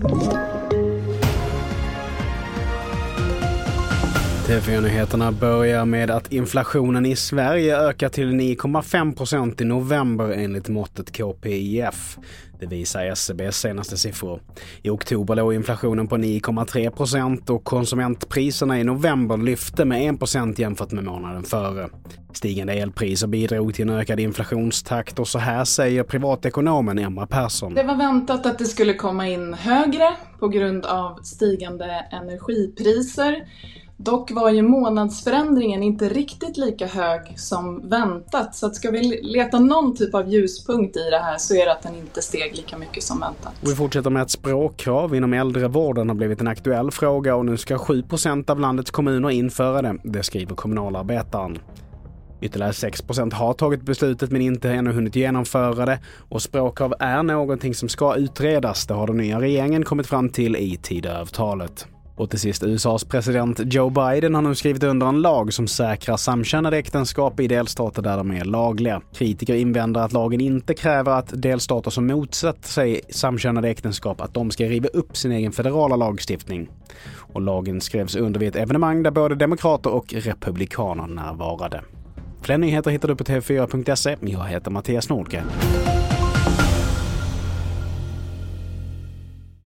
you TV4-nyheterna börjar med att inflationen i Sverige ökar till 9,5 procent i november enligt måttet KPIF. Det visar SCBs senaste siffror. I oktober låg inflationen på 9,3 procent och konsumentpriserna i november lyfte med 1 procent jämfört med månaden före. Stigande elpriser bidrog till en ökad inflationstakt och så här säger privatekonomen Emma Persson. Det var väntat att det skulle komma in högre på grund av stigande energipriser. Dock var ju månadsförändringen inte riktigt lika hög som väntat, så att ska vi leta någon typ av ljuspunkt i det här så är det att den inte steg lika mycket som väntat. Vi fortsätter med att språkkrav inom äldrevården har blivit en aktuell fråga och nu ska 7% av landets kommuner införa det, det skriver kommunalarbetaren. Ytterligare 6% har tagit beslutet men inte ännu hunnit genomföra det och språkkrav är någonting som ska utredas. Det har den nya regeringen kommit fram till i Tidöavtalet. Och till sist, USAs president Joe Biden har nu skrivit under en lag som säkrar samkönade äktenskap i delstater där de är lagliga. Kritiker invänder att lagen inte kräver att delstater som motsätter sig samkönade äktenskap att de ska riva upp sin egen federala lagstiftning. Och lagen skrevs under vid ett evenemang där både demokrater och republikaner närvarade. Fler nyheter hittar du på tv4.se. Jag heter Mattias Nordgren.